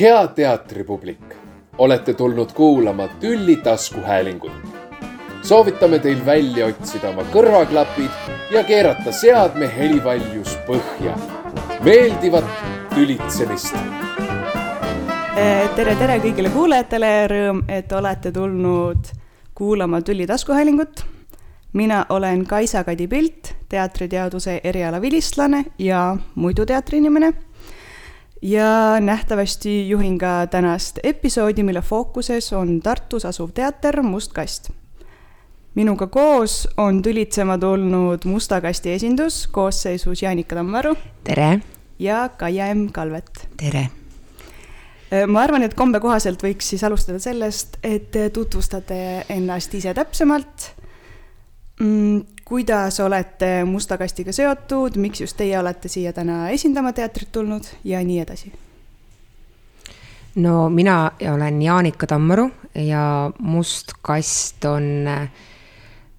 hea teatripublik, olete tulnud kuulama Tülli taskuhäälingut. soovitame teil välja otsida oma kõrvaklapid ja keerata seadme helivaljus põhja. meeldivat tülitsemist. tere, tere kõigile kuulajatele, rõõm, et olete tulnud kuulama Tülli taskuhäälingut. mina olen Kaisa-Kadi Pilt, teatriteaduse eriala vilistlane ja muidu teatriinimene ja nähtavasti juhin ka tänast episoodi, mille fookuses on Tartus asuv teater Must Kast. minuga koos on tülitsema tulnud Musta Kasti esindus koosseisus Jaanika Tammaru. tere! ja Kaia M Kalvet. tere! ma arvan, et kombe kohaselt võiks siis alustada sellest, et tutvustate ennast ise täpsemalt mm, kuidas olete Musta Kastiga seotud, miks just teie olete siia täna esindama teatrit tulnud ja nii edasi? no mina olen Jaanika Tammaru ja Must Kast on äh,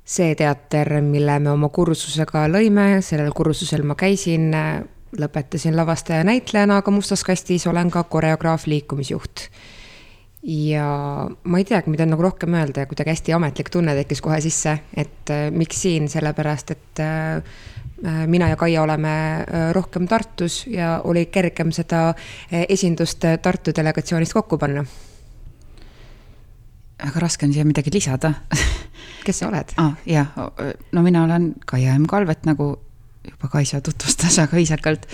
see teater, mille me oma kursusega lõime, sellel kursusel ma käisin, äh, lõpetasin lavastaja näitlejana, aga Mustas Kastis olen ka koreograaf, liikumisjuht ja ma ei teagi, mida nagu rohkem öelda ja kuidagi hästi ametlik tunne tekkis kohe sisse, et äh, miks siin, sellepärast et äh, äh mina ja Kaia oleme rohkem Tartus ja oli kergem seda esindust Tartu delegatsioonist kokku panna. väga raske on siia midagi lisada kes sa oled ah,? jah, no mina olen Kaia M Kalvet, nagu juba Kaisa tutvustas väga viisakalt.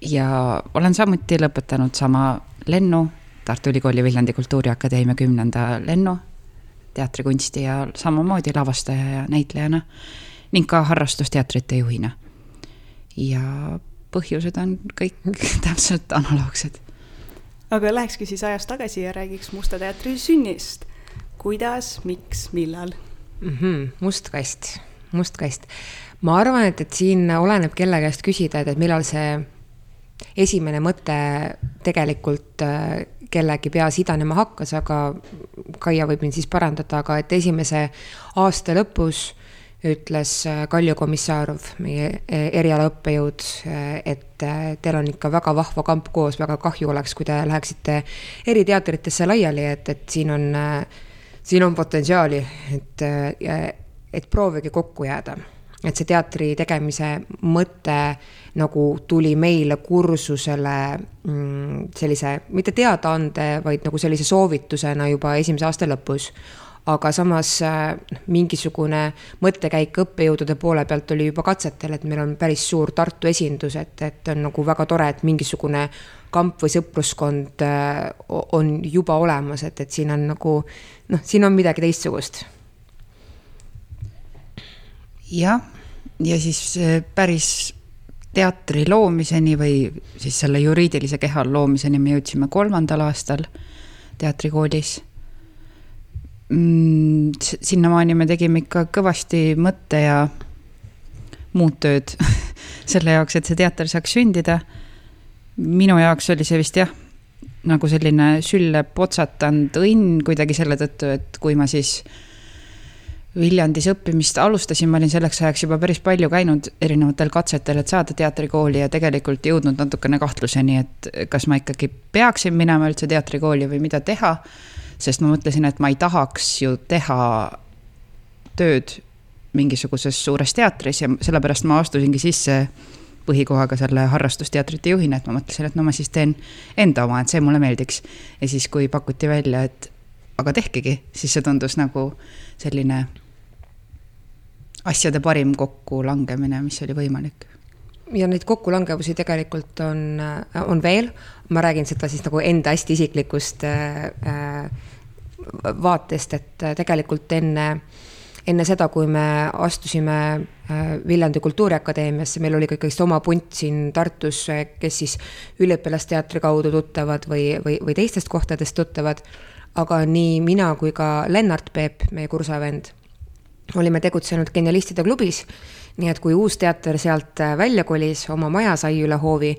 ja olen samuti lõpetanud sama lennu Tartu Ülikooli Viljandi Kultuuriakadeemia kümnenda lennu teatrikunsti ja samamoodi lavastaja ja näitlejana ning ka harrastusteatrite juhina. ja põhjused on kõik täpselt analoogsed. aga lähekski siis ajas tagasi ja räägiks Musta teatri sünnist. kuidas, miks, millal mm? -hmm, must kast, must kast. ma arvan, et, et siin oleneb kelle käest küsida, et, et millal see esimene mõte tegelikult äh, kellegi peas idanema hakkas, aga Kaia võib mind siis parandada, aga et esimese aasta lõpus ütles äh, Kalju Komissarov, meie äh, erialaõppejõud, et teil on ikka väga vahva kamp koos, väga kahju oleks, kui te läheksite eriteatritesse laiali, et, et siin on, siin on potentsiaali, et, et proovige kokku jääda et see teatri tegemise mõte nagu tuli meile kursusele mm, sellise, mitte teadaande, vaid nagu sellise soovitusena juba esimese aasta lõpus. Aga samas äh, mingisugune mõttekäik õppejõudude poole pealt oli juba katsetel, et meil on päris suur Tartu esindus, et, et on nagu väga tore, et mingisugune kamp või sõpruskond äh, on juba olemas, et, et siin on nagu noh, siin on midagi teistsugust. Jah, ja siis äh, päris teatri loomiseni või siis selle juriidilise keha loomiseni me jõudsime kolmandal aastal teatrikoolis mm,. sinnamaani me tegime ikka kõvasti mõtte ja muud tööd selle jaoks, et see teater saaks sündida. minu jaoks oli see vist jah, nagu selline sülle potsatanud õnn kuidagi selle tõttu, et kui ma siis Viljandis õppimist alustasin, ma olin selleks ajaks juba päris palju käinud erinevatel katsetel, et saada teatrikooli ja tegelikult jõudnud natukene kahtluseni, et kas ma ikkagi peaksin minema üldse teatrikooli või mida teha. sest ma mõtlesin, et ma ei tahaks ju teha tööd mingisuguses suures teatris ja sellepärast ma astusingi sisse põhikohaga selle harrastusteatrite juhina, et ma mõtlesin, et no ma siis teen enda oma, et see mulle meeldiks. ja siis, kui pakuti välja, et aga tehkegi, siis see tundus nagu selline asjade parim kokkulangemine, mis oli võimalik ja neid kokkulangevusi tegelikult on, on veel, ma räägin seda siis nagu enda hästi isiklikust äh, vaatest, et tegelikult enne, enne seda, kui me astusime äh, Viljandi Kultuuriakadeemiasse, meil oli ka ikkagist oma punt siin Tartus, kes siis üliõpilasteatri kaudu tuttavad või, või, või teistest kohtadest tuttavad. aga nii mina kui ka Lennart Peep, meie kursavend olime tegutsenud Genialistide klubis. nii et kui uus teater sealt äh, välja kolis, oma maja sai üle hoovi,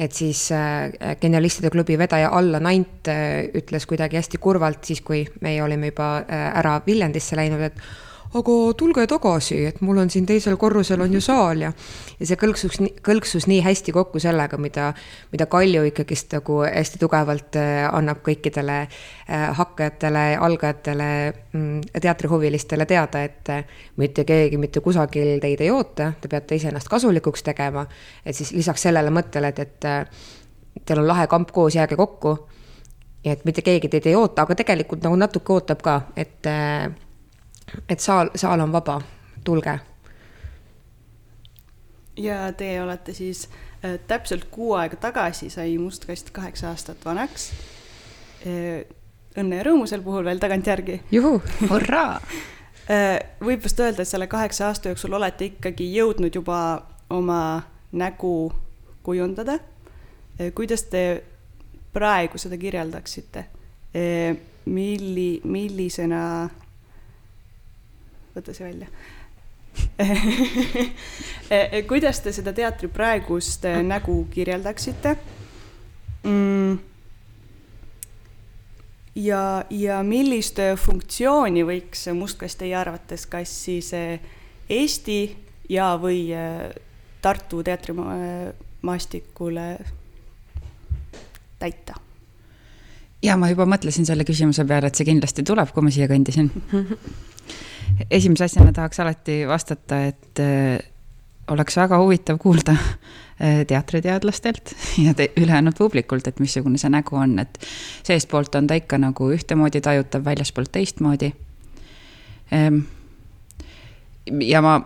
et siis äh, Genialistide klubi vedaja Allan Ant äh, ütles kuidagi hästi kurvalt, siis kui meie olime juba ära Viljandisse läinud, et aga tulge tagasi, et mul on siin teisel korrusel on ju saal ja ja see kõlksus, kõlksus nii hästi kokku sellega, mida, mida Kalju ikkagist nagu hästi tugevalt äh, annab kõikidele äh, hakkajatele, algajatele, mm, teatrihuvilistele teada, et äh, mitte keegi mitte kusagil teid ei oota, te peate iseennast kasulikuks tegema, et siis lisaks sellele mõttele, et, et teil on lahe kamp koos, jääge kokku. Et mitte keegi teid ei oota, aga tegelikult nagu natuke ootab ka, et, et saal, saal on vaba, tulge. ja teie olete siis äh, täpselt kuu aega tagasi sai Must kast kaheksa aastat vanaks äh,. õnne ja rõõmu sel puhul veel tagantjärgi. juhu, hurraa äh,! võib vist öelda, et selle kaheksa aasta jooksul olete ikkagi jõudnud juba oma nägu kujundada. Äh, kuidas te praegu seda kirjeldaksite? milli, millisena, võta see välja kuidas te seda teatri praegust nägu kirjeldaksite mm.? ja, ja millist funktsiooni võiks Mustkast teie arvates, kas siis Eesti ja, või Tartu teatrimaastikule täita? ja ma juba mõtlesin selle küsimuse peale, et see kindlasti tuleb, kui ma siia kõndisin. esimese asjana tahaks alati vastata, et äh, oleks väga huvitav kuulda äh, teatriteadlastelt ja te, ülejäänud publikult, et missugune see nägu on, et seestpoolt on ta ikka nagu ühtemoodi tajutav, väljaspoolt teistmoodi. Ehm, ja ma,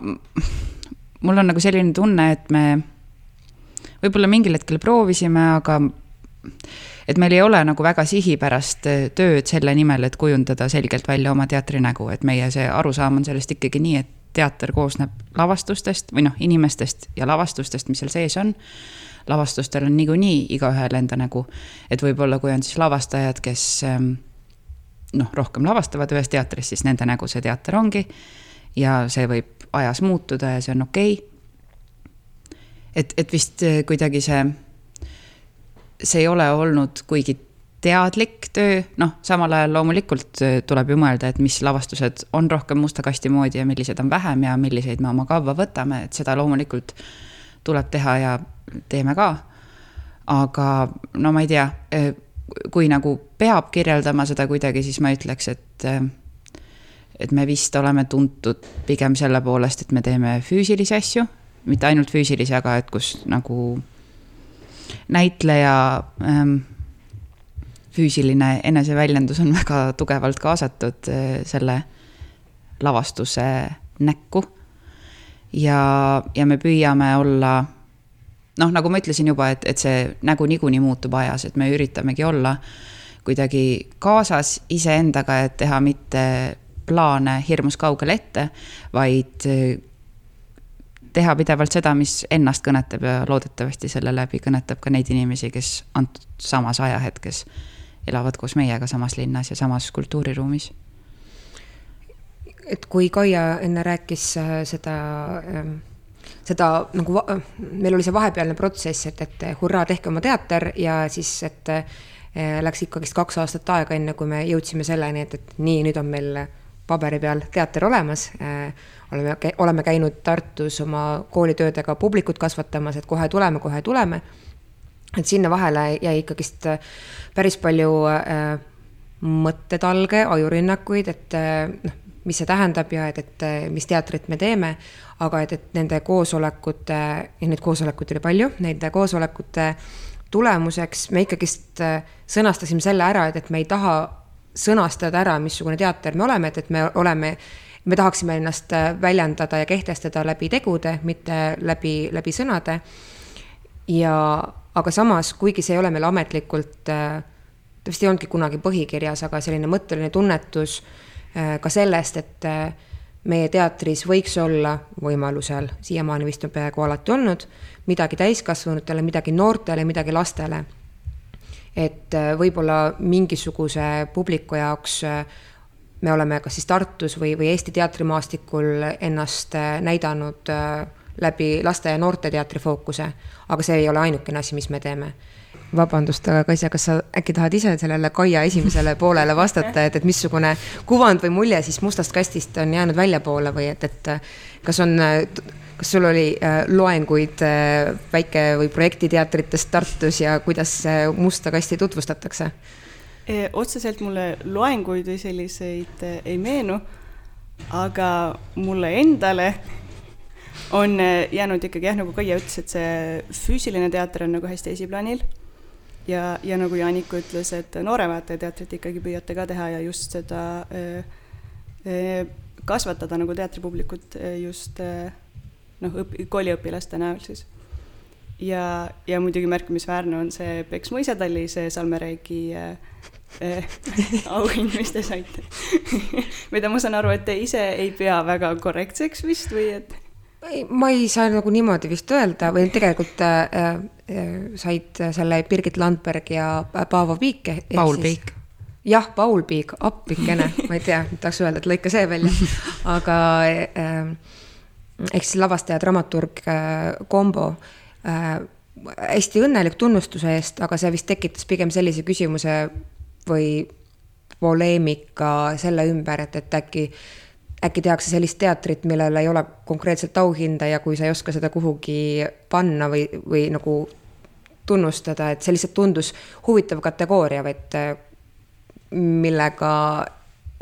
mul on nagu selline tunne, et me võib-olla mingil hetkel proovisime, aga et meil ei ole nagu väga sihipärast äh, tööd selle nimel, et kujundada selgelt välja oma teatrinägu, et meie see arusaam on sellest ikkagi nii, et teater koosneb lavastustest või noh, inimestest ja lavastustest, mis seal sees on. lavastustel on niikuinii igaühel enda nägu, et võib-olla kui on siis lavastajad, kes ähm, noh, rohkem lavastavad ühes teatris, siis nende nägu see teater ongi. ja see võib ajas muutuda ja see on okei okay.. et, et vist äh, kuidagi see see ei ole olnud kuigi teadlik töö, noh, samal ajal loomulikult äh, tuleb ju mõelda, et mis lavastused on rohkem musta kasti moodi ja millised on vähem ja milliseid me oma kavva võtame, et seda loomulikult tuleb teha ja teeme ka. aga no ma ei tea, äh, kui nagu peab kirjeldama seda kuidagi, siis ma ütleks, et äh, et me vist oleme tuntud pigem selle poolest, et me teeme füüsilisi asju, mitte ainult füüsilisi, aga et kus nagu näitleja ähm, füüsiline eneseväljendus on väga tugevalt kaasatud äh, selle lavastuse näkku. ja, ja me püüame olla noh, nagu ma ütlesin juba, et, et see nägu niikuinii muutub ajas, et me üritamegi olla kuidagi kaasas iseendaga, et teha mitte plaane hirmus kaugele ette, vaid teha pidevalt seda, mis ennast kõnetab ja loodetavasti selle läbi kõnetab ka neid inimesi, kes antud samas ajahetkes elavad koos meiega samas linnas ja samas kultuuriruumis. et kui Kaia enne rääkis äh, seda, ähm, seda nagu, meil oli see vahepealne protsess, et, et hurraa, tehke oma teater ja siis, et äh, läks ikkagist kaks aastat aega, enne kui me jõudsime selleni, et, et nii, nüüd on meil paberi peal teater olemas äh, oleme, oleme käinud Tartus oma koolitöödega publikut kasvatamas, et kohe tuleme, kohe tuleme. et sinna vahele jäi ikkagist äh, päris palju äh, mõttetalge, ajurünnakuid, et noh, mis see tähendab ja et, et mis teatrit me teeme, aga et, et nende koosolekute, neid koosolekuid oli palju, nende koosolekute tulemuseks me ikkagist sõnastasime selle ära, et, et me ei taha sõnastada ära, missugune teater me oleme, et, et me oleme me tahaksime ennast äh, väljendada ja kehtestada läbi tegude, mitte läbi, läbi sõnade. ja, aga samas, kuigi see ei ole meil ametlikult, ta äh, vist ei olnudki kunagi põhikirjas, aga selline mõtteline tunnetus äh, ka sellest, et meie teatris võiks olla võimalusel, siiamaani vist on peaaegu alati olnud, midagi täiskasvanutele, midagi noortele, midagi lastele. Et võib-olla mingisuguse publiku jaoks me oleme kas siis Tartus või, või Eesti teatrimaastikul ennast äh, näidanud äh, läbi laste ja noorte teatri fookuse, aga see ei ole ainukene asi, mis me teeme. vabandust, aga Kaisa, kas sa äkki tahad ise sellele Kaia esimesele poolele vastata, et, et missugune kuvand või mulje siis mustast kastist on jäänud väljapoole või et, et kas on, kas sul oli äh, loenguid äh, väike- või projektiteatrites Tartus ja kuidas musta kasti tutvustatakse? otseselt mulle loenguid või selliseid ei meenu, aga mulle endale on jäänud ikkagi jah, nagu Kaia ütles, et see füüsiline teater on nagu hästi esiplaanil ja, ja nagu Jaanika ütles, et nooremate teatrit ikkagi püüate ka teha ja just seda äh, äh, kasvatada nagu teatripublikut äh, just noh, õp-, kooliõpilaste näol siis. ja, ja muidugi märkimisväärne on see Peks mõisatalli, see Salmereegi auhind, mis te saite mida ma saan aru, et te ise ei pea väga korrektseks vist või et? ei, ma ei saa nagu niimoodi vist öelda või tegelikult äh, Äh, said selle Birgit Landberg ja Paavo Piik. Paul Piik. jah, Paul Piik, appikene, ma ei tea, tahaks öelda, et lõika see välja, aga äh, ehk siis lavastaja, dramaturg äh, kombo äh,. hästi õnnelik tunnustuse eest, aga see vist tekitas pigem sellise küsimuse või poleemika selle ümber, et, et äkki äkki tehakse sellist teatrit, millel ei ole konkreetselt auhinda ja kui sa ei oska seda kuhugi panna või, või nagu tunnustada, et see lihtsalt tundus huvitav kategooria, et millega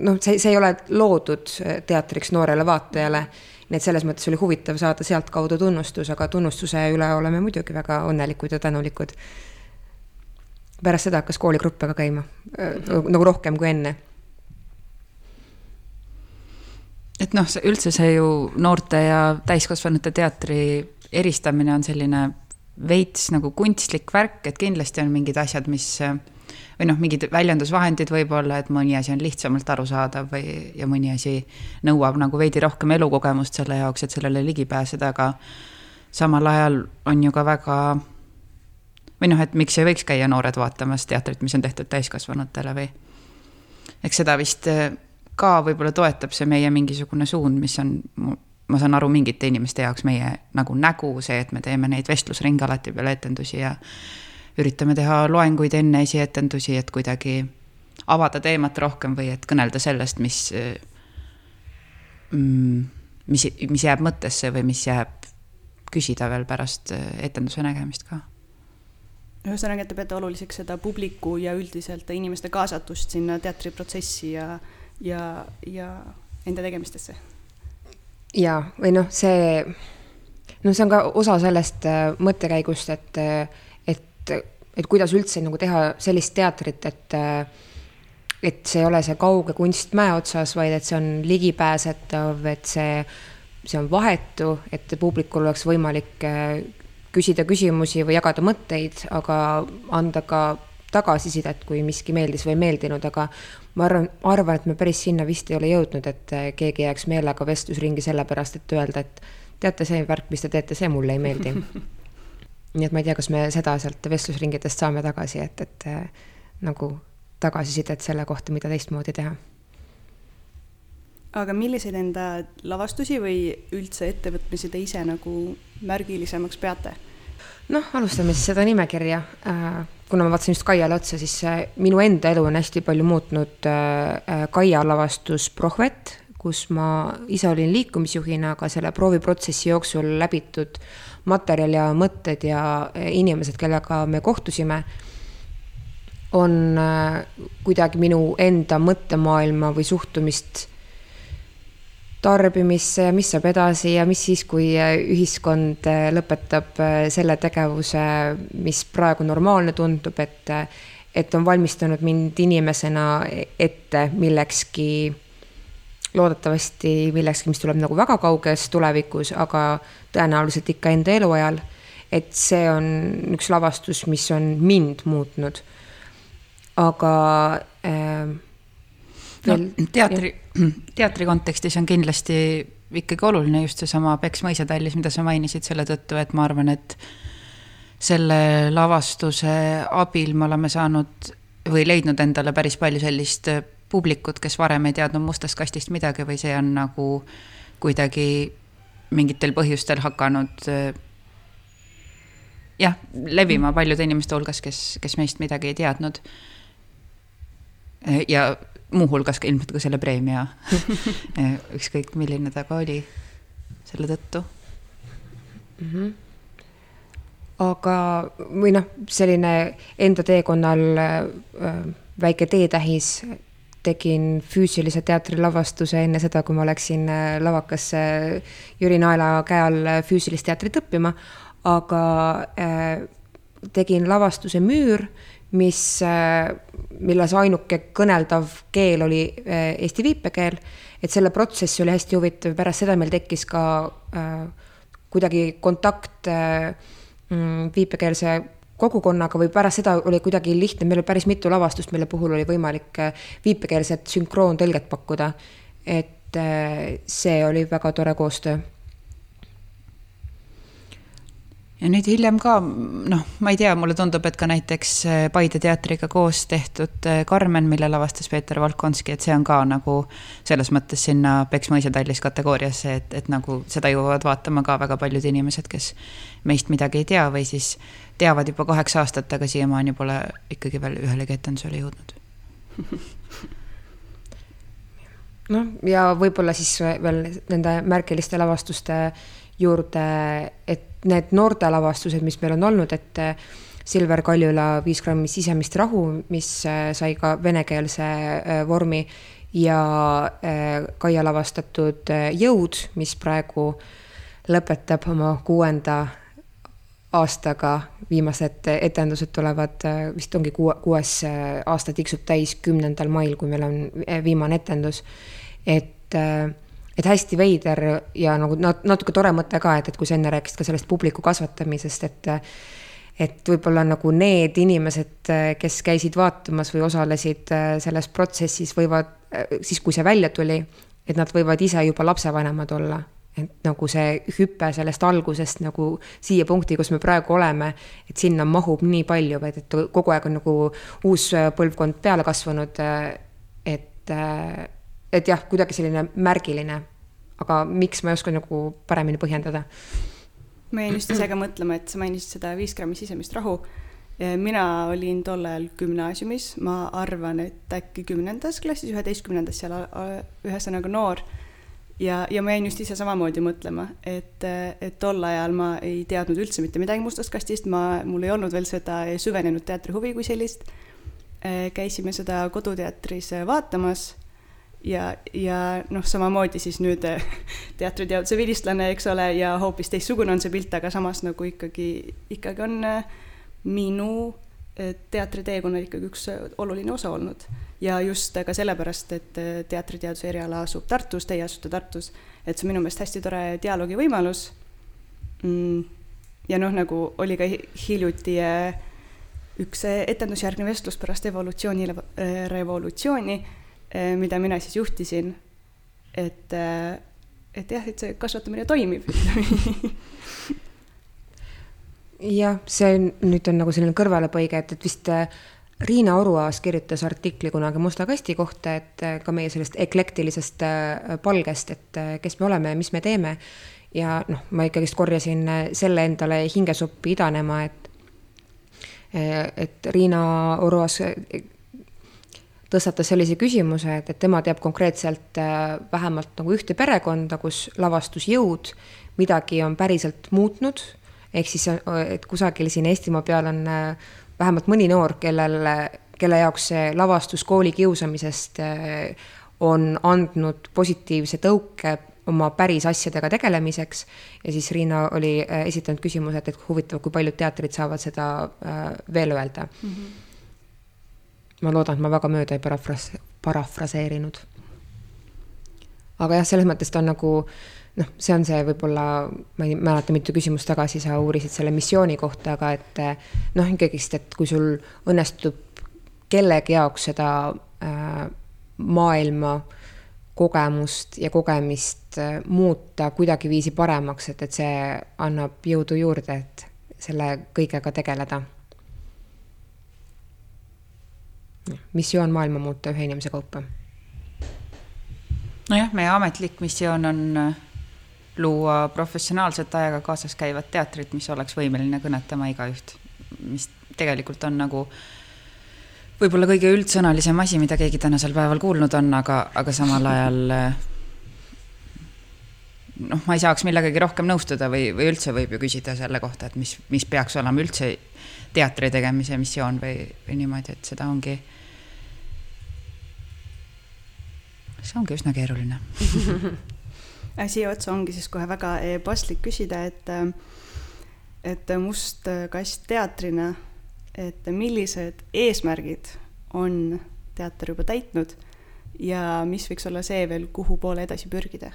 noh, see, see ei ole loodud teatriks noorele vaatajale. Nii et selles mõttes oli huvitav saada sealtkaudu tunnustus, aga tunnustuse üle oleme muidugi väga õnnelikud ja tänulikud. pärast seda hakkas kooligruppe ka käima nagu rohkem kui enne et noh, see üldse see ju noorte ja täiskasvanute teatri eristamine on selline veits nagu kunstlik värk, et kindlasti on mingid asjad, mis või noh, mingid väljendusvahendid võib-olla, et mõni asi on lihtsamalt arusaadav või, ja mõni asi nõuab nagu veidi rohkem elukogemust selle jaoks, et sellele ligi pääseda, aga samal ajal on ju ka väga või noh, et miks ei võiks käia noored vaatamas teatrit, mis on tehtud täiskasvanutele või eks seda vist ka võib-olla toetab see meie mingisugune suund, mis on ma saan aru, mingite inimeste jaoks meie nagu nägu, see, et me teeme neid vestlusringe alati peale etendusi ja üritame teha loenguid enne esietendusi, et kuidagi avada teemat rohkem või et kõnelda sellest, mis mm,, mis, mis jääb mõttesse või mis jääb küsida veel pärast etenduse nägemist ka. Ühesõnaga, et te peate oluliseks seda publiku ja üldiselt inimeste kaasatust sinna teatriprotsessi ja, ja, ja enda tegemistesse. Jaa, või noh, see, noh, see on ka osa sellest äh, mõttekäigust, et, äh, et, et kuidas üldse nagu teha sellist teatrit, et et see ei ole see kauge kunst mäe otsas, vaid et see on ligipääsetav, et see, see on vahetu, et publikul oleks võimalik küsida küsimusi või jagada mõtteid, aga anda ka tagasisidet, kui miski meeldis või ei meeldinud, aga ma arvan, arvan, et me päris sinna vist ei ole jõudnud, et keegi jääks meelega vestlusringi sellepärast, et öelda, et teate, see värk, mis te teete, see mulle ei meeldi. nii et ma ei tea, kas me seda sealt vestlusringidest saame tagasi, et, et äh, nagu tagasisidet selle kohta, mida teistmoodi teha. aga milliseid enda lavastusi või üldse ettevõtmisi te ise nagu märgilisemaks peate? noh, alustame siis seda nimekirja äh, kuna ma vaatasin just Kaiale otsa, siis minu enda elu on hästi palju muutnud äh, äh, Kaia lavastus Prohvet, kus ma ise olin liikumisjuhina, aga selle prooviprotsessi jooksul läbitud materjal ja mõtted ja äh, inimesed, kellega me kohtusime, on kuidagi minu enda mõttemaailma või suhtumist tarbimisse ja mis saab edasi ja mis siis, kui äh, ühiskond lõpetab selle tegevuse, mis praegu normaalne tundub, et, et on valmistanud mind inimesena ette millekski, loodetavasti millekski, mis tuleb nagu väga kauges tulevikus, aga tõenäoliselt ikka enda eluajal. et see on üks lavastus, mis on mind muutnud. aga äh, no teatri, teatri kontekstis on kindlasti ikkagi oluline just seesama Peks mõisatallis, mida sa mainisid selle tõttu, et ma arvan, et selle lavastuse abil me oleme saanud või leidnud endale päris palju sellist publikut, kes varem ei teadnud mustast kastist midagi või see on nagu kuidagi mingitel põhjustel hakanud jah, levima paljude inimeste hulgas, kes, kes meist midagi ei teadnud. ja muuhulgas ka ilmselt ka selle preemia ükskõik milline ta ka oli selle tõttu mm. -hmm. aga, või noh, selline enda teekonnal äh, väike teetähis, tegin füüsilise teatrilavastuse enne seda, kui ma läksin äh, lavakasse Jüri Naela käe all füüsilist teatrit õppima, aga äh, tegin lavastuse Müür mis, milles ainuke kõneldav keel oli eesti viipekeel. et selle protsess oli hästi huvitav, pärast seda meil tekkis ka äh, kuidagi kontakt äh, mm, viipekeelse kogukonnaga või pärast seda oli kuidagi lihtne, meil oli päris mitu lavastust, mille puhul oli võimalik äh, viipekeelset sünkroontõlget pakkuda. et äh, see oli väga tore koostöö ja nüüd hiljem ka, noh, ma ei tea, mulle tundub, et ka näiteks äh, Paide teatriga koos tehtud Carmen, mille lavastas Peeter Valkonski, et see on ka nagu selles mõttes sinna Peks mõisa tallis kategooriasse, et, et nagu seda jõuavad vaatama ka väga paljud inimesed, kes meist midagi ei tea või siis teavad juba kaheksa aastat, aga siiamaani pole ikkagi veel ühelegi etendusele jõudnud. Noh, ja võib-olla siis veel nende märgiliste lavastuste juurde, et need noortelavastused, mis meil on olnud, et Silver Kaljula Viis grammi sisemist rahu, mis äh, sai ka venekeelse äh, vormi ja Kaia lavastatud Jõud, mis praegu lõpetab oma kuuenda aastaga, viimased etendused tulevad, vist ongi kuue, kuues aasta tiksub täis kümnendal mail, kui meil on viimane etendus. et äh, et hästi veider ja nagu natuke tore mõte ka, et, et kui sa enne rääkisid ka sellest publiku kasvatamisest, et et võib-olla nagu need inimesed, kes käisid vaatamas või osalesid äh, selles protsessis, võivad, äh, siis kui see välja tuli, et nad võivad ise juba lapsevanemad olla. Et nagu see hüpe sellest algusest nagu siia punkti, kus me praegu oleme, et sinna mahub nii palju, vaid et kogu aeg on nagu uus põlvkond peale kasvanud, et et jah, kuidagi selline märgiline. aga miks, ma ei oska nagu paremini põhjendada. ma jäin just ise ka mõtlema, et sa mainisid seda viis grammi sisemist rahu. mina olin tol ajal gümnaasiumis, ma arvan, et äkki kümnendas klassis, üheteistkümnendas seal, ühesõnaga noor ja, ja ma jäin just ise samamoodi mõtlema, et, et tol ajal ma ei teadnud üldse mitte midagi Mustast kastist, ma, mul ei olnud veel seda süvenenud teatrihuvi kui sellist. käisime seda koduteatris vaatamas ja, ja noh, samamoodi siis nüüd eh, teatriteaduse vilistlane, eks ole, ja hoopis teistsugune on see pilt, aga samas nagu ikkagi, ikkagi on eh, minu eh, teatriteekonnal ikkagi üks oluline osa olnud. ja just ka sellepärast, et teatriteaduse eriala asub Tartus, teie asute Tartus, et see on minu meelest hästi tore dialoogi võimalus mm,. ja noh, nagu oli ka hiljuti üks etendusjärgne vestlus pärast evolutsiooni, revolutsiooni mida mina siis juhtisin. et, et jah, et see kasvatamine toimib jah, see nüüd on nagu selline kõrvalepõige, et, et vist eh, Riina Oruaas kirjutas artikli kunagi Musta kasti kohta, et ka meie sellest eklektilisest palgest, et kes me oleme ja mis me teeme. ja noh, ma ikkagist korjasin selle endale hingesuppi idanema, et et Riina Oruaas tõstatas sellise küsimuse, et, et tema teab konkreetselt äh, vähemalt nagu ühte perekonda, kus lavastusjõud midagi on päriselt muutnud, ehk siis, et kusagil siin Eestimaa peal on äh, vähemalt mõni noor, kellel, kelle jaoks see lavastus koolikiusamisest äh, on andnud positiivse tõuke oma päris asjadega tegelemiseks ja siis Riina oli esitanud küsimuse, et, et huvitav, kui paljud teatrid saavad seda veel öelda mm. -hmm ma loodan, et ma väga mööda ei parafras-, parafraseerinud. aga jah, selles mõttes ta on nagu noh, see on see võib-olla, ma ei mäleta, mitu küsimust tagasi sa uurisid selle missiooni kohta, aga et noh, ikkagist, et kui sul õnnestub kellegi jaoks seda äh, maailma kogemust ja kogemist äh, muuta kuidagiviisi paremaks, et, et see annab jõudu juurde, et selle kõigega tegeleda missioon maailma muuta ühe inimese kaupa? nojah, meie ametlik missioon on luua professionaalset ajaga kaasas käivat teatrit, mis oleks võimeline kõnetama igaüht, mis tegelikult on nagu võib-olla kõige üldsõnalisem asi, mida keegi tänasel päeval kuulnud on, aga, aga samal ajal noh, ma ei saaks millegagi rohkem nõustuda või, või üldse võib ju küsida selle kohta, et mis, mis peaks olema üldse teatri tegemise missioon või, või niimoodi, et seda ongi. see ongi üsna keeruline siia otsa ongi siis kohe väga eh, paslik küsida, et, eh, et Must Kast teatrina, et millised eesmärgid on teater juba täitnud ja mis võiks olla see veel, kuhu poole edasi pürgida?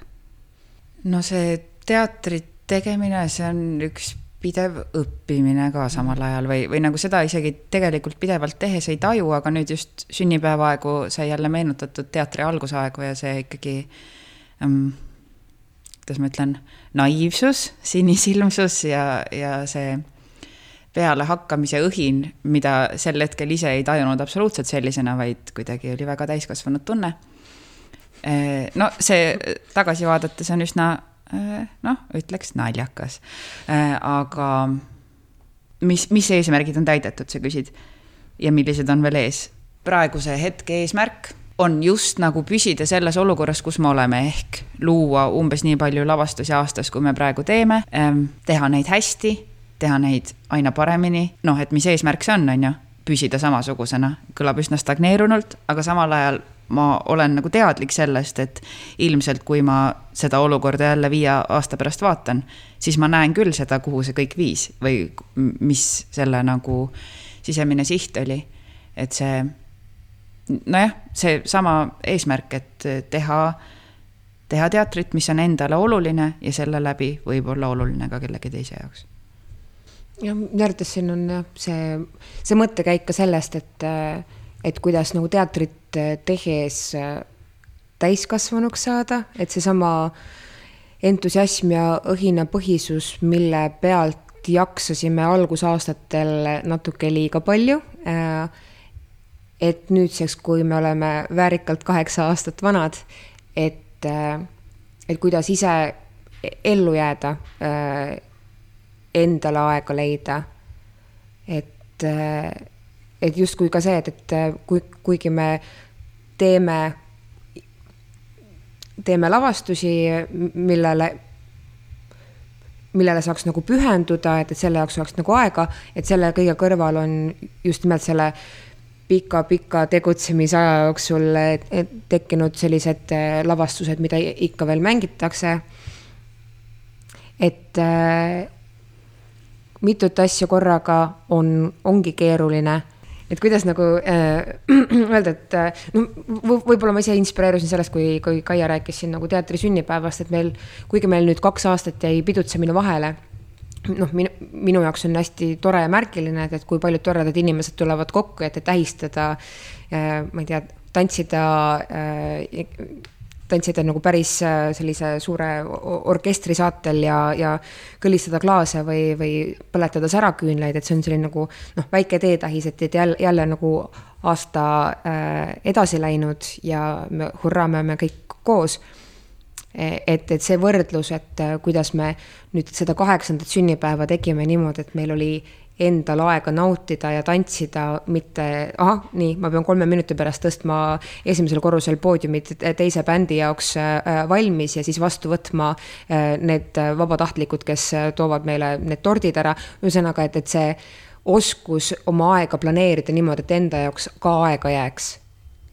no see teatri tegemine, see on üks pidev õppimine ka samal ajal või, või nagu seda isegi tegelikult pidevalt tehes ei taju, aga nüüd just sünnipäevaaegu sai jälle meenutatud teatri algusaegu ja see ikkagi ähm,, kuidas ma ütlen, naiivsus, sinisilmsus ja, ja see pealehakkamise õhin, mida sel hetkel ise ei tajunud absoluutselt sellisena, vaid kuidagi oli väga täiskasvanud tunne Äh, no see tagasi vaadates on üsna äh, noh, ütleks naljakas. Äh, aga mis, mis eesmärgid on täidetud, sa küsid? ja millised on veel ees? praeguse hetke eesmärk on just nagu püsida selles olukorras, kus me oleme, ehk luua umbes nii palju lavastusi aastas, kui me praegu teeme, ähm, teha neid hästi, teha neid aina paremini, noh, et mis eesmärk see on, on ju, püsida samasugusena, kõlab üsna stagneerunult, aga samal ajal ma olen nagu teadlik sellest, et ilmselt kui ma seda olukorda jälle viie aasta pärast vaatan, siis ma näen küll seda, kuhu see kõik viis või mis selle nagu sisemine siht oli. et see, nojah, seesama eesmärk, et teha, teha teatrit, mis on endale oluline ja selle läbi võib olla oluline ka kellegi teise jaoks jah, minu arvates siin on jah, see, see mõttekäik ka sellest, et, et kuidas nagu teatrit tehes täiskasvanuks saada, et seesama entusiasm ja õhinapõhisus, mille pealt jaksasime algusaastatel natuke liiga palju. Äh, et nüüdseks, kui me oleme väärikalt kaheksa aastat vanad, et, äh, et kuidas ise ellu jääda, endale aega leida. et et justkui ka see, et, et kui, kuigi me teeme, teeme lavastusi, millele, millele saaks nagu pühenduda, et, et selle jaoks oleks nagu aega, et selle kõige kõrval on just nimelt selle pika-pika tegutsemisaja jooksul tekkinud sellised äh, lavastused, mida ikka veel mängitakse. et äh, mitut asja korraga on, ongi keeruline et kuidas nagu äh, öelda, et äh, no võib-olla ma ise inspireerusin sellest, kui, kui Kaia rääkis siin nagu teatri sünnipäevast, et meil, kuigi meil nüüd kaks aastat jäi pidutsemine vahele noh, minu, minu jaoks on hästi tore ja märgiline, et, et kui paljud toredad inimesed tulevad kokku, et, tähistada äh,, ma ei tea, tantsida äh, tantsida nagu päris äh, sellise suure orkestri saatel ja, ja kõlistada klaase või, või põletada säraküünlaid, et see on selline nagu noh, väike teetähis, et, et jälle, jälle nagu aasta edasi läinud ja me, hurraa, me kõik koos et, et see võrdlus, et äh, kuidas me nüüd seda kaheksandat sünnipäeva tegime niimoodi, et meil oli endal aega nautida ja tantsida, mitte ahah, nii, ma pean kolme minuti pärast tõstma esimesel korrusel poodiumit teise bändi jaoks äh, valmis ja siis vastu võtma äh, need vabatahtlikud, kes toovad meile need tordid ära. ühesõnaga, et, et see oskus oma aega planeerida niimoodi, et enda jaoks ka aega jääks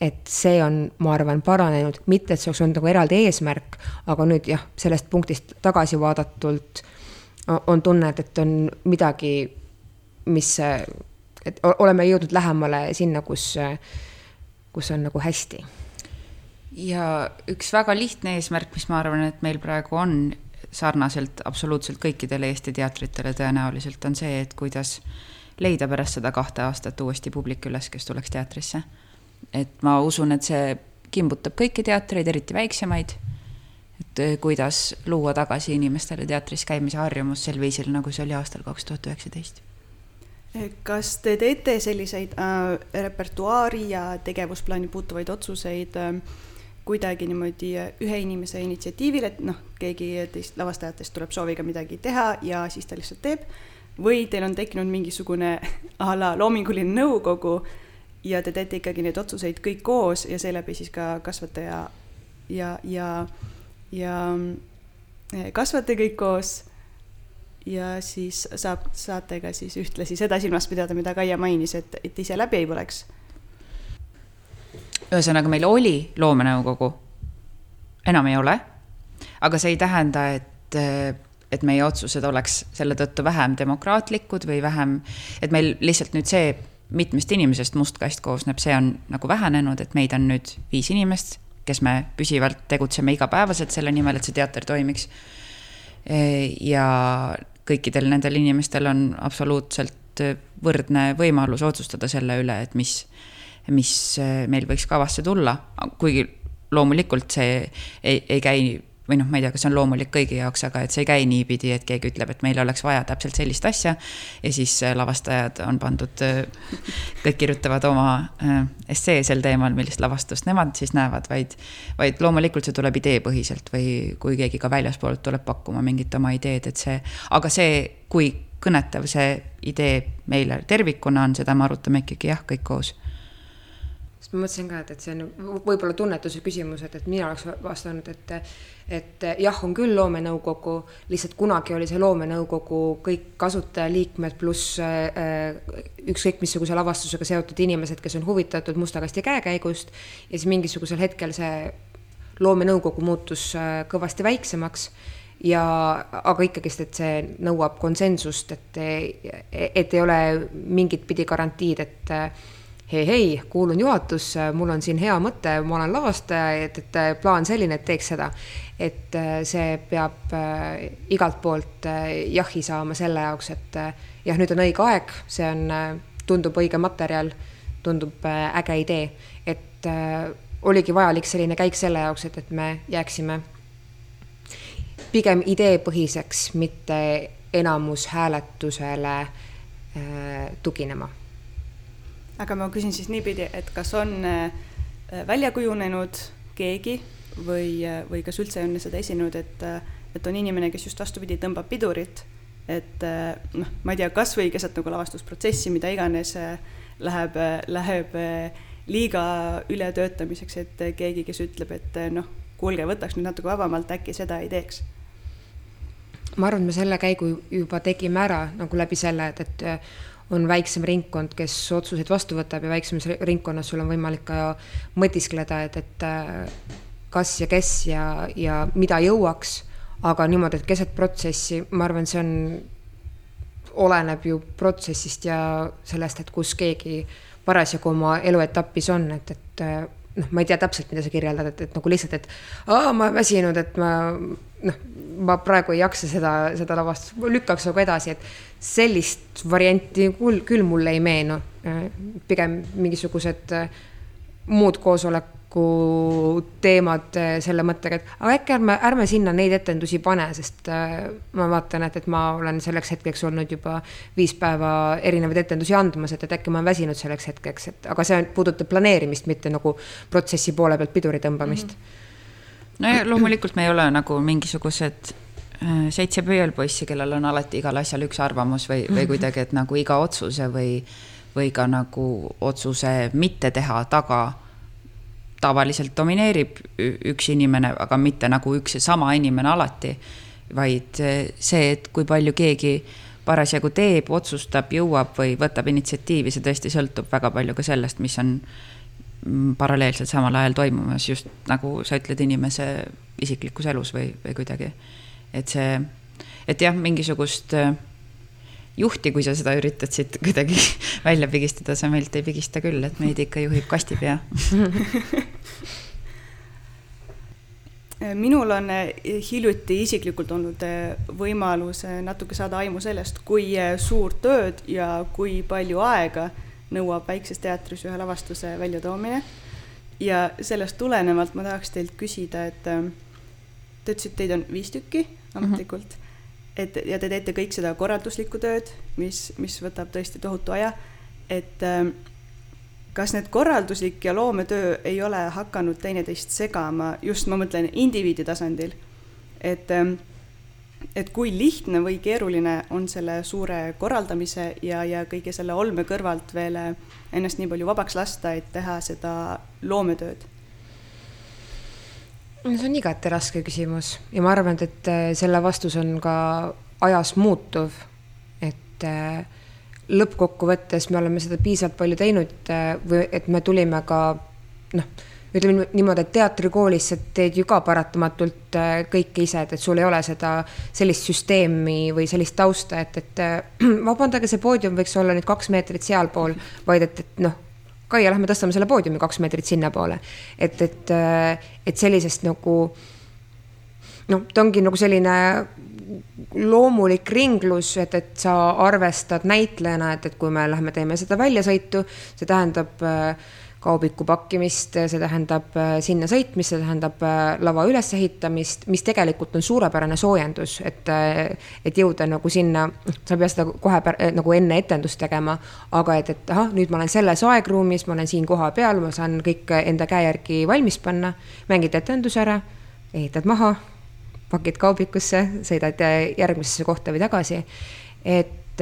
et see on, ma arvan, paranenud, mitte et see oleks olnud nagu eraldi eesmärk, aga nüüd jah, sellest punktist tagasi vaadatult on tunne, et, et on midagi mis, et oleme jõudnud lähemale sinna, kus, kus on nagu hästi. ja üks väga lihtne eesmärk, mis ma arvan, et meil praegu on sarnaselt absoluutselt kõikidele Eesti teatritele tõenäoliselt on see, et kuidas leida pärast seda kahte aastat uuesti publik üles, kes tuleks teatrisse. Et ma usun, et see kimbutab kõiki teatreid, eriti väiksemaid. et kuidas luua tagasi inimestele teatris käimise harjumus sel viisil, nagu see oli aastal kaks tuhat üheksateist kas te teete selliseid äh, repertuaari ja tegevusplaani puutuvaid otsuseid äh, kuidagi niimoodi ühe inimese initsiatiivil, et noh, keegi teist lavastajatest tuleb sooviga midagi teha ja siis ta lihtsalt teeb, või teil on tekkinud mingisugune a la loominguline nõukogu ja te teete ikkagi neid otsuseid kõik koos ja seeläbi siis ka kasvate ja, ja, ja, ja kasvate kõik koos. Ja siis saab, saate ka siis ühtlasi seda silmas pidada, mida Kaia mainis, et, et ise läbi ei põleks ühesõnaga, meil oli loomenõukogu, enam ei ole. aga see ei tähenda, et, et meie otsused oleks selle tõttu vähem demokraatlikud või vähem, et meil lihtsalt nüüd see mitmest inimesest must kast koosneb, see on nagu vähenenud, et meid on nüüd viis inimest, kes me püsivalt tegutseme igapäevaselt selle nimel, et see teater toimiks. ja kõikidel nendel inimestel on absoluutselt võrdne võimalus otsustada selle üle, et mis mis meil võiks kavasse tulla, kuigi loomulikult see ei, ei käi või noh, ma ei tea, kas see on loomulik kõigi jaoks, aga et see ei käi niipidi, et keegi ütleb, et meil oleks vaja täpselt sellist asja. ja siis äh, lavastajad on pandud, äh, kõik kirjutavad oma essee sel teemal, millist lavastust nemad siis näevad, vaid. vaid loomulikult see tuleb ideepõhiselt või kui keegi ka väljaspoolt tuleb pakkuma mingit oma ideed, et see, aga see, kui kõnetav see idee meile tervikuna on, seda me arutame ikkagi jah, kõik koos sest ma mõtlesin ka, et, et see on võib-olla tunnetuse küsimus, et, et mina oleks vastanud, et, et jah, on küll loomenõukogu, lihtsalt kunagi oli see loomenõukogu kõik kasutajaliikmed pluss äh, ükskõik missuguse lavastusega seotud inimesed, kes on huvitatud Musta kasti käekäigust ja siis mingisugusel hetkel see loomenõukogu muutus äh, kõvasti väiksemaks ja aga ikkagist, et see nõuab konsensust, et, et ei ole mingit pidi garantiid, et hei, hei, kuulun juhatusse, mul on siin hea mõte, ma olen lavastaja, et, et plaan selline, et teeks seda. et äh, see peab äh, igalt poolt äh, jahi saama selle jaoks, et jah, nüüd on õige aeg, see on, tundub õige materjal, tundub äge idee, et oligi vajalik selline käik selle jaoks, et, et me jääksime pigem ideepõhiseks, mitte enamushääletusele tuginema aga ma küsin siis niipidi, et kas on äh, välja kujunenud keegi või, äh, või kas üldse on seda esinenud, et, äh, et on inimene, kes just vastupidi, tõmbab pidurit, et noh, ma ei tea, kasvõi keset nagu lavastusprotsessi, mida iganes, läheb, läheb liiga ületöötamiseks, et keegi, kes ütleb, et noh, kuulge, võtaks nüüd natuke vabamalt, äkki seda ei teeks. Ma arvan, et me selle käigu juba tegime ära nagu läbi selle, et, et on väiksem ringkond, kes otsuseid vastu võtab ja väiksemas ringkonnas sul on võimalik ka mõtiskleda, et, et äh, kas ja kes ja, ja mida jõuaks, aga niimoodi, et keset protsessi, ma arvan, see on, oleneb ju protsessist ja sellest, et kus keegi parasjagu oma eluetapis on, et, et äh, noh, ma ei tea täpselt, mida sa kirjeldad, et, et nagu lihtsalt, et aa, ma väsinud, et ma noh, ma praegu ei jaksa seda, seda lavastust, lükkaks nagu edasi, et sellist varianti küll, küll mulle ei meenu. pigem mingisugused äh, muud koosoleku teemad äh, selle mõttega, et aga äkki ärme, ärme sinna neid etendusi pane, sest äh, ma vaatan, et, et ma olen selleks hetkeks olnud juba viis päeva erinevaid etendusi andmas, et, et äkki ma olen väsinud selleks hetkeks, et aga see puudutab planeerimist, mitte nagu protsessi poole pealt piduri tõmbamist mm. -hmm no ja loomulikult me ei ole nagu mingisugused äh, seitse pöialpoissi, kellel on alati igal asjal üks arvamus või, või kuidagi, et nagu iga otsuse või, või ka nagu otsuse mitte teha taga tavaliselt domineerib üks inimene, aga mitte nagu üks ja sama inimene alati. vaid äh, see, et kui palju keegi parasjagu teeb, otsustab, jõuab või võtab initsiatiivi, see tõesti sõltub väga palju ka sellest, mis on Mm, paralleelselt samal ajal toimumas just nagu sa ütled, inimese isiklikus elus või, või kuidagi. Et see, et jah, mingisugust äh, juhti, kui sa seda üritad siit kuidagi välja pigistada, sa meilt ei pigista küll, et meid ikka juhib kastipea minul on äh, hiljuti isiklikult olnud äh, võimalus natuke saada aimu sellest, kui suurt tööd ja kui palju aega nõuab väikses teatris ühe lavastuse väljatoomine. ja sellest tulenevalt ma tahaks teilt küsida, et äh, te ütlesite, teid on viis tükki ametlikult mm, -hmm. et ja te teete kõik seda korralduslikku tööd, mis, mis võtab tõesti tohutu aja, et äh, kas need korralduslik ja loometöö ei ole hakanud teineteist segama, just ma mõtlen indiviidi tasandil, et ähm, et kui lihtne või keeruline on selle suure korraldamise ja, ja kõige selle olme kõrvalt veel ennast nii palju vabaks lasta, et teha seda loometööd? See on igati raske küsimus ja ma arvan, et äh, selle vastus on ka ajas muutuv. et äh, lõppkokkuvõttes me oleme seda piisavalt palju teinud või et me tulime ka noh ütleme niimoodi, et teatrikoolis sa teed ju ka paratamatult äh, kõike ise, et, et sul ei ole seda sellist süsteemi või sellist tausta, et, et äh, vabandage, see poodium võiks olla nüüd kaks meetrit sealpool, vaid et, et noh, Kaia, lähme tõstame selle poodiumi kaks meetrit sinnapoole. et, et, et sellisest nagu noh, ta ongi nagu selline loomulik ringlus, et, et sa arvestad näitlejana, et, et kui me lähme teeme seda väljasõitu, see tähendab äh, kaubiku pakkimist, see tähendab äh, sinna sõitmist, see tähendab äh, lava ülesehitamist, mis tegelikult on suurepärane soojendus, et, äh, et jõuda nagu sinna, sa ei pea seda kohe nagu enne etendust tegema, aga et, et ahah, nüüd ma olen selles aegruumis, ma olen siin kohapeal, ma saan kõik enda käe järgi valmis panna, mängid etenduse ära, ehitad maha, pakid kaubikusse, sõidad järgmisesse kohta või tagasi, et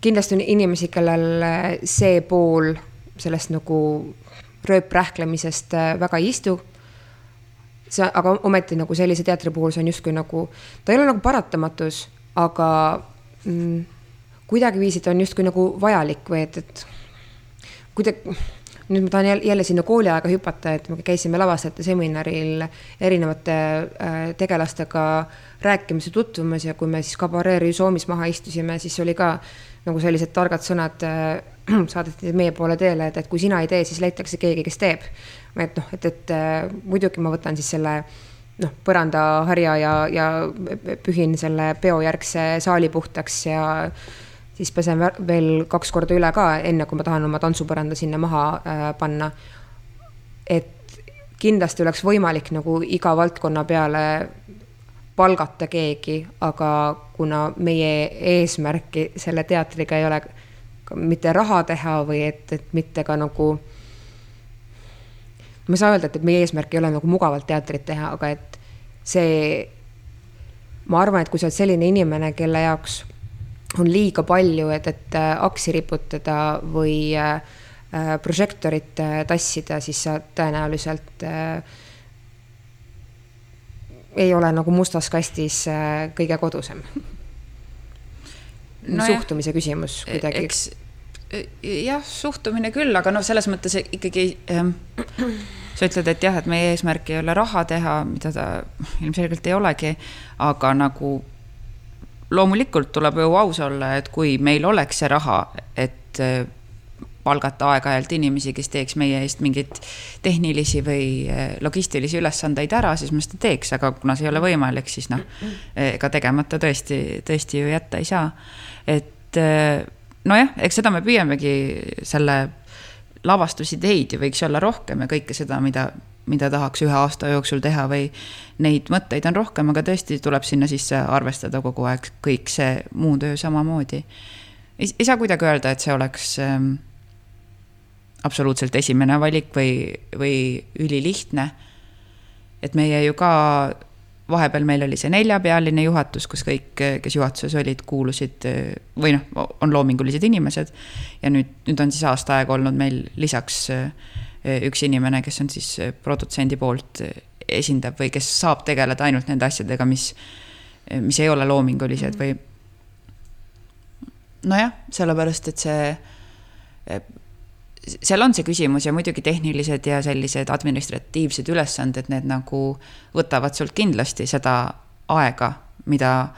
kindlasti on inimesi, kellel see pool sellest nagu rööprähklemisest äh, väga ei istu. see, aga ometi nagu sellise teatri puhul see on justkui nagu, ta ei ole nagu paratamatus, aga mm, kuidagiviisi ta on justkui nagu vajalik või et, et kuidagi nüüd ma tahan jälle, jälle sinna kooliaega hüpata, et me käisime lavastajate seminaril erinevate äh, tegelastega rääkimas ja tutvumas ja kui me siis kabaree Rüsoomis maha istusime, siis oli ka nagu sellised targad sõnad äh, saadeti meie poole teele, et, et kui sina ei tee, siis leitakse keegi, kes teeb. et noh, et, et äh, muidugi ma võtan siis selle noh, põrandaharja ja, ja pühin selle peojärgse saali puhtaks ja siis pesen veel kaks korda üle ka, enne kui ma tahan oma tantsupõranda sinna maha äh, panna. et kindlasti oleks võimalik nagu iga valdkonna peale palgata keegi, aga kuna meie eesmärki selle teatriga ei ole mitte raha teha või et, et mitte ka nagu. ma ei saa öelda, et, et meie eesmärk ei ole nagu mugavalt teatrit teha, aga et see. ma arvan, et kui sa oled selline inimene, kelle jaoks on liiga palju, et, et äh, aksi riputada või äh, äh, prožektorit tassida, siis sa tõenäoliselt ei ole nagu mustas kastis kõige kodusem no. suhtumise küsimus e-, kuidagi. eks jah, suhtumine küll, aga noh, selles mõttes ikkagi ähm, sa ütled, et jah, et meie eesmärk ei ole raha teha, mida ta ilmselgelt ei olegi, aga nagu loomulikult tuleb ju aus olla, et kui meil oleks see raha, et äh, palgata aeg-ajalt inimesi, kes teeks meie eest mingeid tehnilisi või äh, logistilisi ülesandeid ära, siis me seda teeks, aga kuna see ei ole võimalik, siis noh, ega tegemata tõesti, tõesti ju jätta ei saa. et äh, nojah, eks seda me püüamegi selle lavastusideid ju võiks olla rohkem ja kõike seda, mida mida tahaks ühe aasta jooksul teha või neid mõtteid on rohkem, aga tõesti tuleb sinna sisse arvestada kogu aeg kõik see muu töö samamoodi. ei saa kuidagi öelda, et see oleks ähm, absoluutselt esimene valik või, või ülilihtne. et meie ju ka, vahepeal meil oli see neljapealine juhatus, kus kõik, kes juhatuses olid, kuulusid või noh, on loomingulised inimesed. ja nüüd, nüüd on siis aasta aega olnud meil lisaks äh, üks inimene, kes on siis eh, produtsendi poolt eh, esindab või kes saab tegeleda ainult nende asjadega, mis, mis ei ole loomingulised -hmm. või. nojah, sellepärast et see, seal on see küsimus ja muidugi tehnilised ja sellised administratiivsed ülesanded, need nagu võtavad sult kindlasti seda aega, mida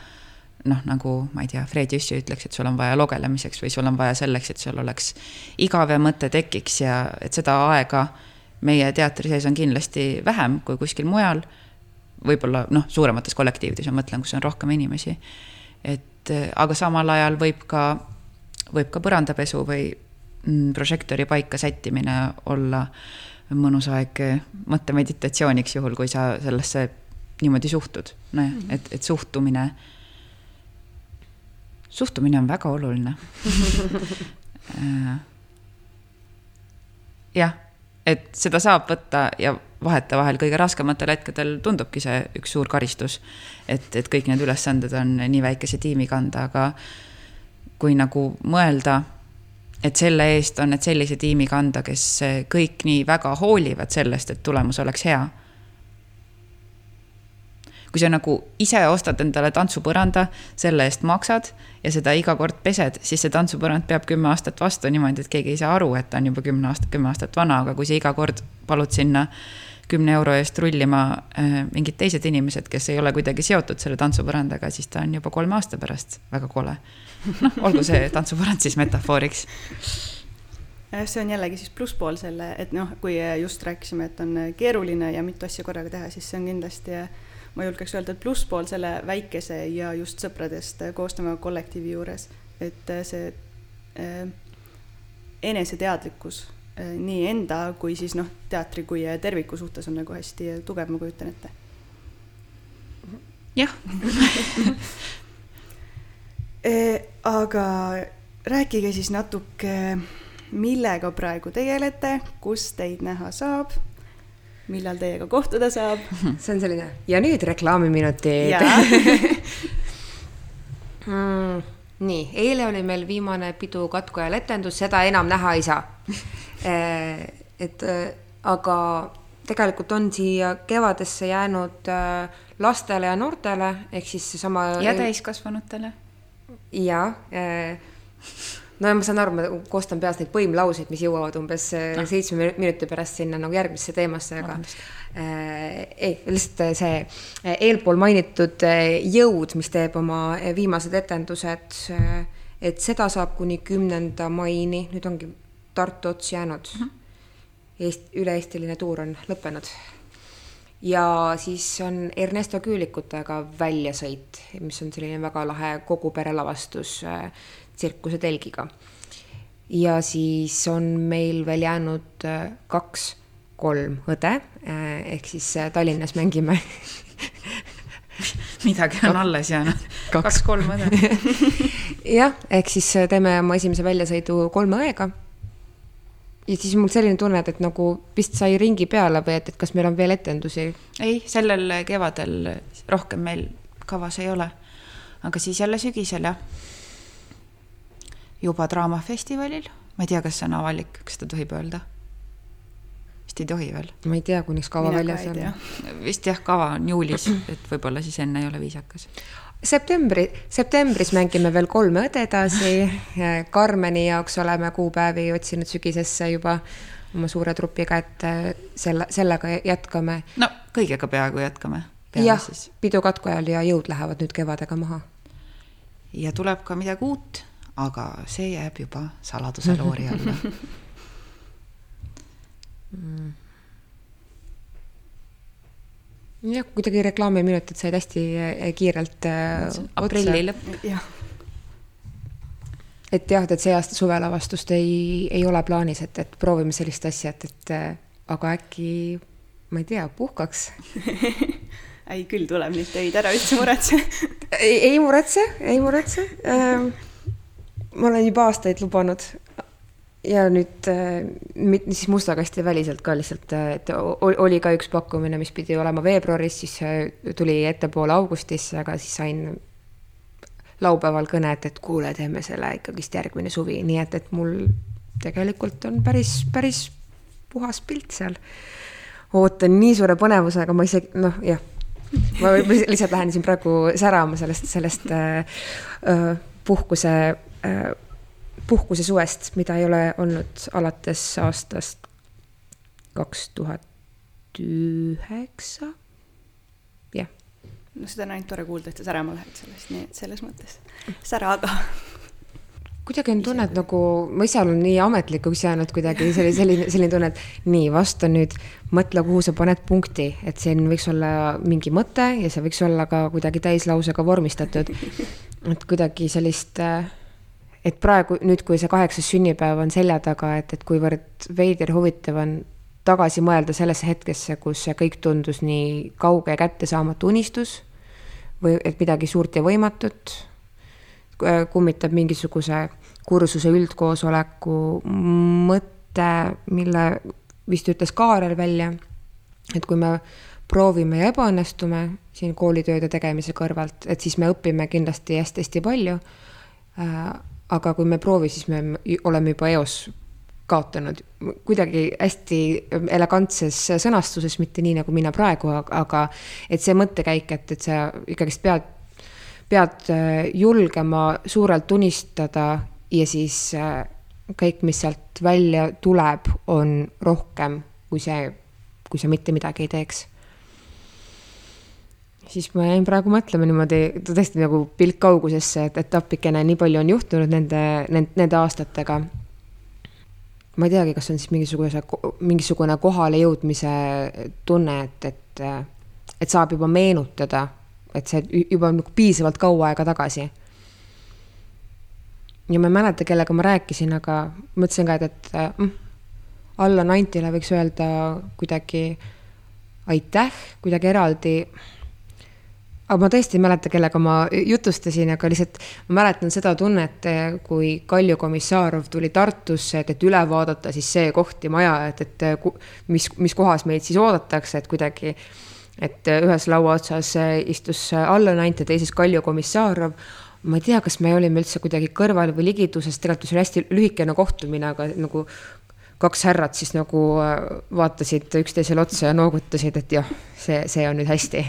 noh, nagu ma ei tea, Fred Jüssi ütleks, et sul on vaja logelemiseks või sul on vaja selleks, et sul oleks igav ja mõte tekiks ja et seda aega meie teatri sees on kindlasti vähem kui kuskil mujal. võib-olla noh, suuremates kollektiivides ma mõtlen, kus on rohkem inimesi. et aga samal ajal võib ka, võib ka põrandapesu või mm, prožektori paika sättimine olla mõnus aeg mõttemeditatsiooniks, juhul kui sa sellesse niimoodi suhtud. nojah, et, et suhtumine suhtumine on väga oluline äh, jah, et seda saab võtta ja vahetevahel kõige raskematel hetkedel tundubki see üks suur karistus. et, et kõik need ülesanded on nii väikese tiimi kanda, aga kui nagu mõelda, et selle eest on need sellise tiimi kanda, kes kõik nii väga hoolivad sellest, et tulemus oleks hea kui sa nagu ise ostad endale tantsupõranda, selle eest maksad ja seda iga kord pesed, siis see tantsupõrand peab kümme aastat vastu niimoodi, et keegi ei saa aru, et ta on juba kümne aastat, kümme aastat vana, aga kui sa iga kord palud sinna kümne euro eest rullima äh, mingid teised inimesed, kes ei ole kuidagi seotud selle tantsupõrandaga, siis ta on juba kolme aasta pärast väga kole. noh, olgu see tantsupõrand siis metafooriks see on jällegi siis plusspool selle, et noh, kui just rääkisime, et on keeruline ja mitu asja korraga teha, siis see on kindlasti ma julgeks öelda, et plusspool selle väikese ja just sõpradest koosneva kollektiivi juures, et see äh, eneseteadlikkus äh, nii enda kui siis noh, teatri kui terviku suhtes on nagu hästi tugev, ma kujutan ette. jah aga rääkige siis natuke, millega praegu tegelete, kus teid näha saab millal teiega kohtuda saab. see on selline ja nüüd reklaamiminutid mm, nii, eile oli meil viimane pidu katku ajal etendus, seda enam näha ei saa eh, et eh, aga tegelikult on siia kevadesse jäänud eh, lastele ja noortele ehk siis seesama. ja täiskasvanutele. ja no ja ma saan aru, ma koostan peas neid põimlauseid, mis jõuavad umbes no. Äh, seitsme minuti pärast sinna nagu järgmisse teemasse, aga äh, ei, lihtsalt äh, see eelpool mainitud jõud, mis teeb oma viimased etendused, et seda saab kuni kümnenda maini, nüüd ongi Tartu ots jäänud uh. -huh. Eest-, üle-eestiline tuur on lõppenud ja siis on Ernesto Küülikutega väljasõit, mis on selline väga lahe kogu pere lavastus tsirkuse telgiga. ja siis on meil veel jäänud äh, kaks-kolm õde äh, ehk siis äh, Tallinnas mängime midagi on alles jäänud. kaks-kolm õde. jah, ehk siis teeme oma esimese väljasõidu kolme õega. ja siis mul selline tunne, et, et nagu vist sai ringi peale või et, et kas meil on veel etendusi? ei, sellel kevadel rohkem meil kavas ei ole. aga siis jälle sügisel jah juba Draamafestivalil, ma ei tea, kas see on avalik, kas seda tohib öelda? vist ei tohi veel. ma ei tea, kuniks kava Mina väljas on. vist jah, kava on juulis, et võib-olla siis enne ei ole viisakas. septembri, septembris mängime veel kolme õde edasi. Karmeni jaoks oleme kuupäevi otsinud sügisesse juba oma suure trupiga, et äh, selle, sellega jätkame. no kõigega peaaegu jätkame. jah, pidu katku ajal ja jõud lähevad nüüd kevadega maha. ja tuleb ka midagi uut aga see jääb juba saladuse loori alla. Mm. jah, kuidagi reklaamiminutid said hästi eh, kiirelt äh, aprilli lõpp. et jah, et see aasta suvelavastust ei, ei ole plaanis, et, et proovime sellist asja, et, et äh, aga äkki, ma ei tea, puhkaks? Ei, küll tuleb neid töid, ära üldse muretse. Ei, ei muretse, ei muretse. Ähm, ma olen juba aastaid lubanud. ja nüüd äh, siis Musta kasti väliselt ka lihtsalt, äh, et oli ka üks pakkumine, mis pidi olema veebruaris, siis äh, tuli ettepoole augustisse, aga siis sain laupäeval kõne, et, et kuule, teeme selle ikkagist järgmine suvi, nii et, et mul tegelikult on päris, päris puhas pilt seal. ootan nii suure põnevusega, ma isegi noh, jah, ma lihtsalt lähen siin praegu särama sellest, sellest äh, puhkuse puhkuse suvest, mida ei ole olnud alates aastast kaks tuhat üheksa, jah. no seda on ainult tore kuulda, et sa särama lähed sellest, nii et selles mõttes sära aga kuidagi on tunne, et nagu ma ise olen nii ametlikuks jäänud kuidagi selline, selline, selline tunne, et nii, vasta nüüd, mõtle, kuhu sa paned punkti, et siin võiks olla mingi mõte ja see võiks olla ka kuidagi täislausega vormistatud. et kuidagi sellist äh, et praegu nüüd, kui see kaheksas sünnipäev on selja taga, et, et kuivõrd veider huvitav on tagasi mõelda sellesse hetkesse, kus see kõik tundus nii kauge ja kättesaamatu unistus või et midagi suurt ja võimatut kummitab mingisuguse kursuse üldkoosoleku mõtte, mille vist ütles Kaarel välja, et kui me proovime ja ebaõnnestume siin koolitööde tegemise kõrvalt, et siis me õpime kindlasti hästi-hästi palju. Aga kui me proovi, siis me oleme juba eos kaotanud. Kuidagi hästi elegantses sõnastuses, mitte nii, nagu mina praegu, aga et see mõttekäik, et, et sa ikkagist pead, pead äh, julgema suurelt unistada ja siis äh, kõik, mis sealt välja tuleb, on rohkem kui see, kui sa mitte midagi ei teeks siis ma jäin praegu mõtlema niimoodi tõesti nagu pilk kaugusesse, et, et appikene, nii palju on juhtunud nende, nende, nende aastatega. ma ei teagi, kas on siis mingisuguse, mingisugune kohalejõudmise tunne, et, et, et saab juba meenutada, et see juba on nagu piisavalt kaua aega tagasi. ja ma ei mäleta, kellega ma rääkisin, aga mõtlesin ka, et, et mm, Allan Antile võiks öelda kuidagi aitäh, kuidagi eraldi aga ma tõesti ei mäleta, kellega ma jutustasin, aga lihtsalt ma mäletan seda tunnet, kui Kalju Komissarov tuli Tartusse, et, et üle vaadata siis see koht ja maja, et, et mis, mis kohas meid siis oodatakse, et kuidagi. et ühes laua otsas istus Allan Ant ja teises Kalju Komissarov. ma ei tea, kas me olime üldse kuidagi kõrval või ligituses, tegelikult see oli hästi lühikene kohtumine, aga nagu kaks härrat siis nagu vaatasid üksteisele otsa ja noogutasid, et jah, see, see on nüüd hästi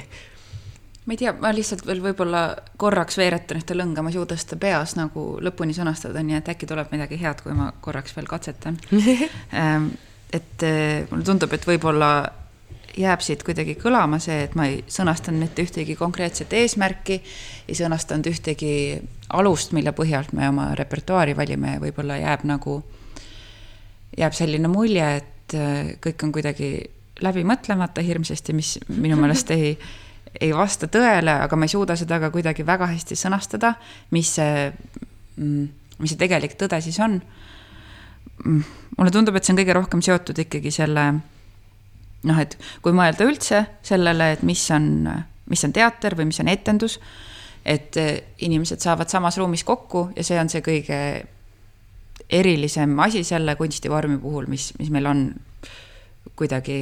ma ei tea, ma lihtsalt veel võib-olla korraks veeretan ühte lõnga, ma ei suuda seda peas nagu lõpuni sõnastada, nii et äkki tuleb midagi head, kui ma korraks veel katsetan. Ähm, et äh, mulle tundub, et võib-olla jääb siit kuidagi kõlama see, et ma ei sõnastanud mitte ühtegi konkreetset eesmärki, ei sõnastanud ühtegi alust, mille põhjalt me oma repertuaari valime ja võib-olla jääb nagu, jääb selline mulje, et äh, kõik on kuidagi läbi mõtlemata hirmsasti, mis minu meelest ei ei vasta tõele, aga ma ei suuda seda ka kuidagi väga hästi sõnastada, mis see, mm, mis see tegelik tõde siis on. Mm, mulle tundub, et see on kõige rohkem seotud ikkagi selle noh, et kui mõelda üldse sellele, et mis on, mis on teater või mis on etendus, et inimesed saavad samas ruumis kokku ja see on see kõige erilisem asi selle kunstivormi puhul, mis, mis meil on kuidagi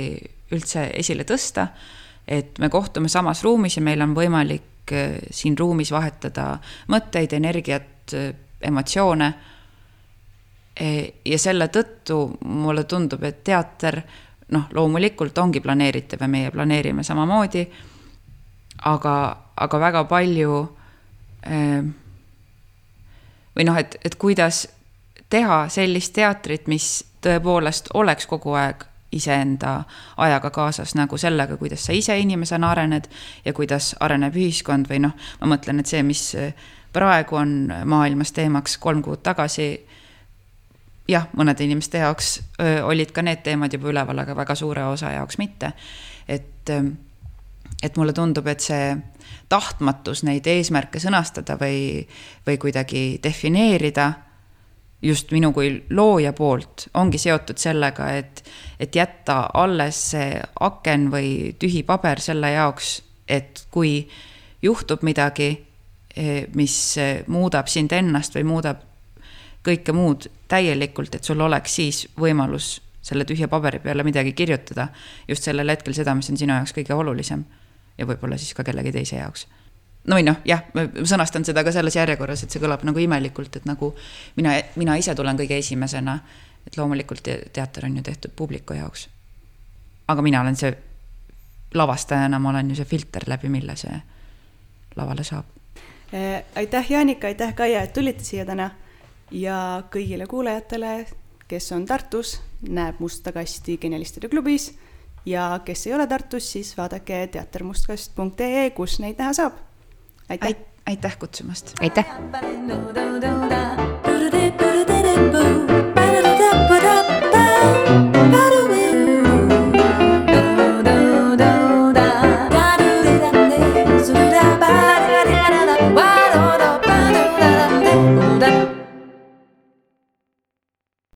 üldse esile tõsta et me kohtume samas ruumis ja meil on võimalik äh, siin ruumis vahetada mõtteid, energiat, äh, emotsioone. E, ja selle tõttu mulle tundub, et teater noh, loomulikult ongi planeeritav ja meie planeerime samamoodi. aga, aga väga palju äh, või noh, et, et kuidas teha sellist teatrit, mis tõepoolest oleks kogu aeg iseenda ajaga kaasas nagu sellega, kuidas sa ise inimesena arened ja kuidas areneb ühiskond või noh, ma mõtlen, et see, mis praegu on maailmas teemaks kolm kuud tagasi, jah, mõnede inimeste jaoks öö, olid ka need teemad juba üleval, aga väga suure osa jaoks mitte. et, et mulle tundub, et see tahtmatus neid eesmärke sõnastada või, või kuidagi defineerida just minu kui looja poolt ongi seotud sellega, et, et jätta alles see aken või tühi paber selle jaoks, et kui juhtub midagi, eh, mis muudab sind ennast või muudab kõike muud täielikult, et sul oleks siis võimalus selle tühja paberi peale midagi kirjutada. just sellel hetkel seda, mis on sinu jaoks kõige olulisem ja võib-olla siis ka kellegi teise jaoks no või noh, jah, ma sõnastan seda ka selles järjekorras, et see kõlab nagu imelikult, et nagu mina, mina ise tulen kõige esimesena. et loomulikult teater on ju tehtud publiku jaoks. aga mina olen see lavastajana, ma olen ju see filter, läbi mille see lavale saab. Äh, aitäh, Jaanika, aitäh, Kaia, et tulite siia täna ja kõigile kuulajatele, kes on Tartus, näeb Musta Kasti Genialistide klubis ja kes ei ole Tartus, siis vaadake teatermustkast.ee, kus neid näha saab aitäh, aitäh kutsumast. aitäh. Ba-da-da-ba-da-boo, ba-da-da-ba-da-boo.